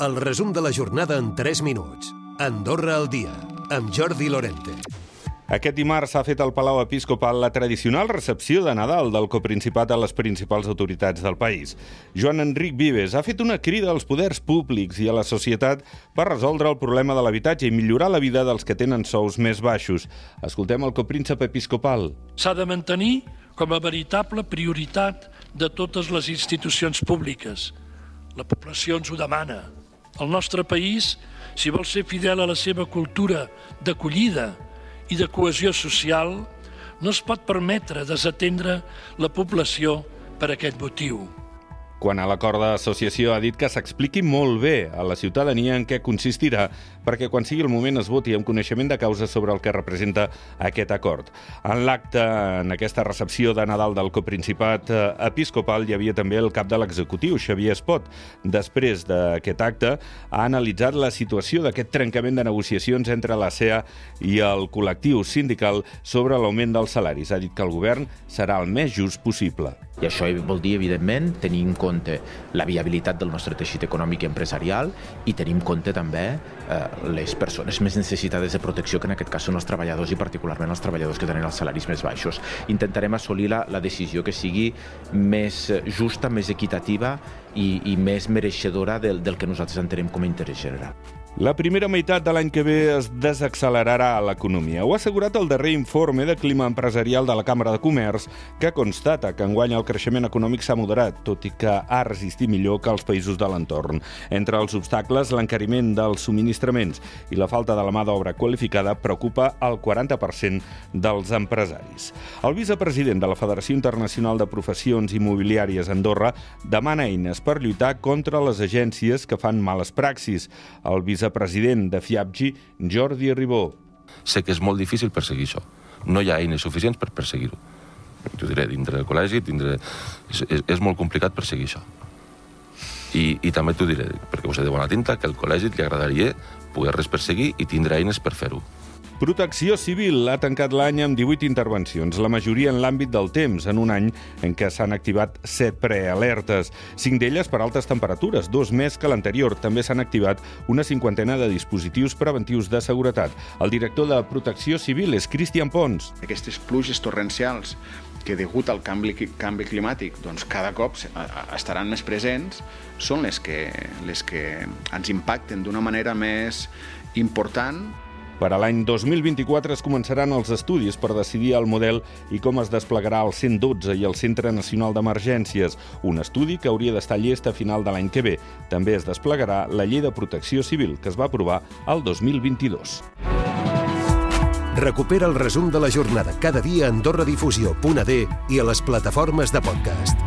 El resum de la jornada en 3 minuts. Andorra al dia, amb Jordi Lorente. Aquest dimarts s'ha fet al Palau Episcopal la tradicional recepció de Nadal del coprincipat a les principals autoritats del país. Joan Enric Vives ha fet una crida als poders públics i a la societat per resoldre el problema de l'habitatge i millorar la vida dels que tenen sous més baixos. Escoltem el copríncep episcopal. S'ha de mantenir com a veritable prioritat de totes les institucions públiques. La població ens ho demana. El nostre país, si vol ser fidel a la seva cultura d'acollida, i de cohesió social, no es pot permetre desatendre la població per aquest motiu. Quan a l'acord d'associació ha dit que s'expliqui molt bé a la ciutadania en què consistirà perquè quan sigui el moment es voti amb coneixement de causa sobre el que representa aquest acord. En l'acte, en aquesta recepció de Nadal del coprincipat eh, episcopal, hi havia també el cap de l'executiu, Xavier Espot. Després d'aquest acte, ha analitzat la situació d'aquest trencament de negociacions entre la CEA i el col·lectiu sindical sobre l'augment dels salaris. Ha dit que el govern serà el més just possible. Això vol dir, evidentment, tenir en compte la viabilitat del nostre teixit econòmic i empresarial i tenir en compte també eh, les persones més necessitades de protecció, que en aquest cas són els treballadors i particularment els treballadors que tenen els salaris més baixos. Intentarem assolir la, la decisió que sigui més justa, més equitativa i, i més mereixedora del, del que nosaltres entenem com a interès general. La primera meitat de l'any que ve es desaccelerarà l'economia. Ho ha assegurat el darrer informe de clima empresarial de la Càmera de Comerç, que constata que enguany el creixement econòmic s'ha moderat, tot i que ha resistit millor que els països de l'entorn. Entre els obstacles, l'encariment dels subministraments i la falta de la mà d'obra qualificada preocupa el 40% dels empresaris. El vicepresident de la Federació Internacional de Professions Immobiliàries Andorra demana eines per lluitar contra les agències que fan males praxis. El vice vicepresident de FIAPGI, Jordi Ribó. Sé que és molt difícil perseguir això. No hi ha eines suficients per perseguir-ho. T'ho diré, dintre del col·legi, dintre... És, és, és molt complicat perseguir això. I, I també t'ho diré, perquè us he de bona tinta, que al col·legi li agradaria poder-les perseguir i tindre eines per fer-ho. Protecció Civil ha tancat l'any amb 18 intervencions, la majoria en l'àmbit del temps, en un any en què s'han activat 7 prealertes, 5 d'elles per altes temperatures, dos més que l'anterior. També s'han activat una cinquantena de dispositius preventius de seguretat. El director de Protecció Civil és Cristian Pons. Aquestes pluges torrencials que degut al canvi, canvi climàtic doncs cada cop estaran més presents són les que, les que ens impacten d'una manera més important per a l'any 2024 es començaran els estudis per decidir el model i com es desplegarà el 112 i el Centre Nacional d'Emergències, un estudi que hauria d'estar llest a final de l'any que ve. També es desplegarà la Llei de Protecció Civil, que es va aprovar el 2022. Recupera el resum de la jornada cada dia a AndorraDifusió.d i a les plataformes de podcast.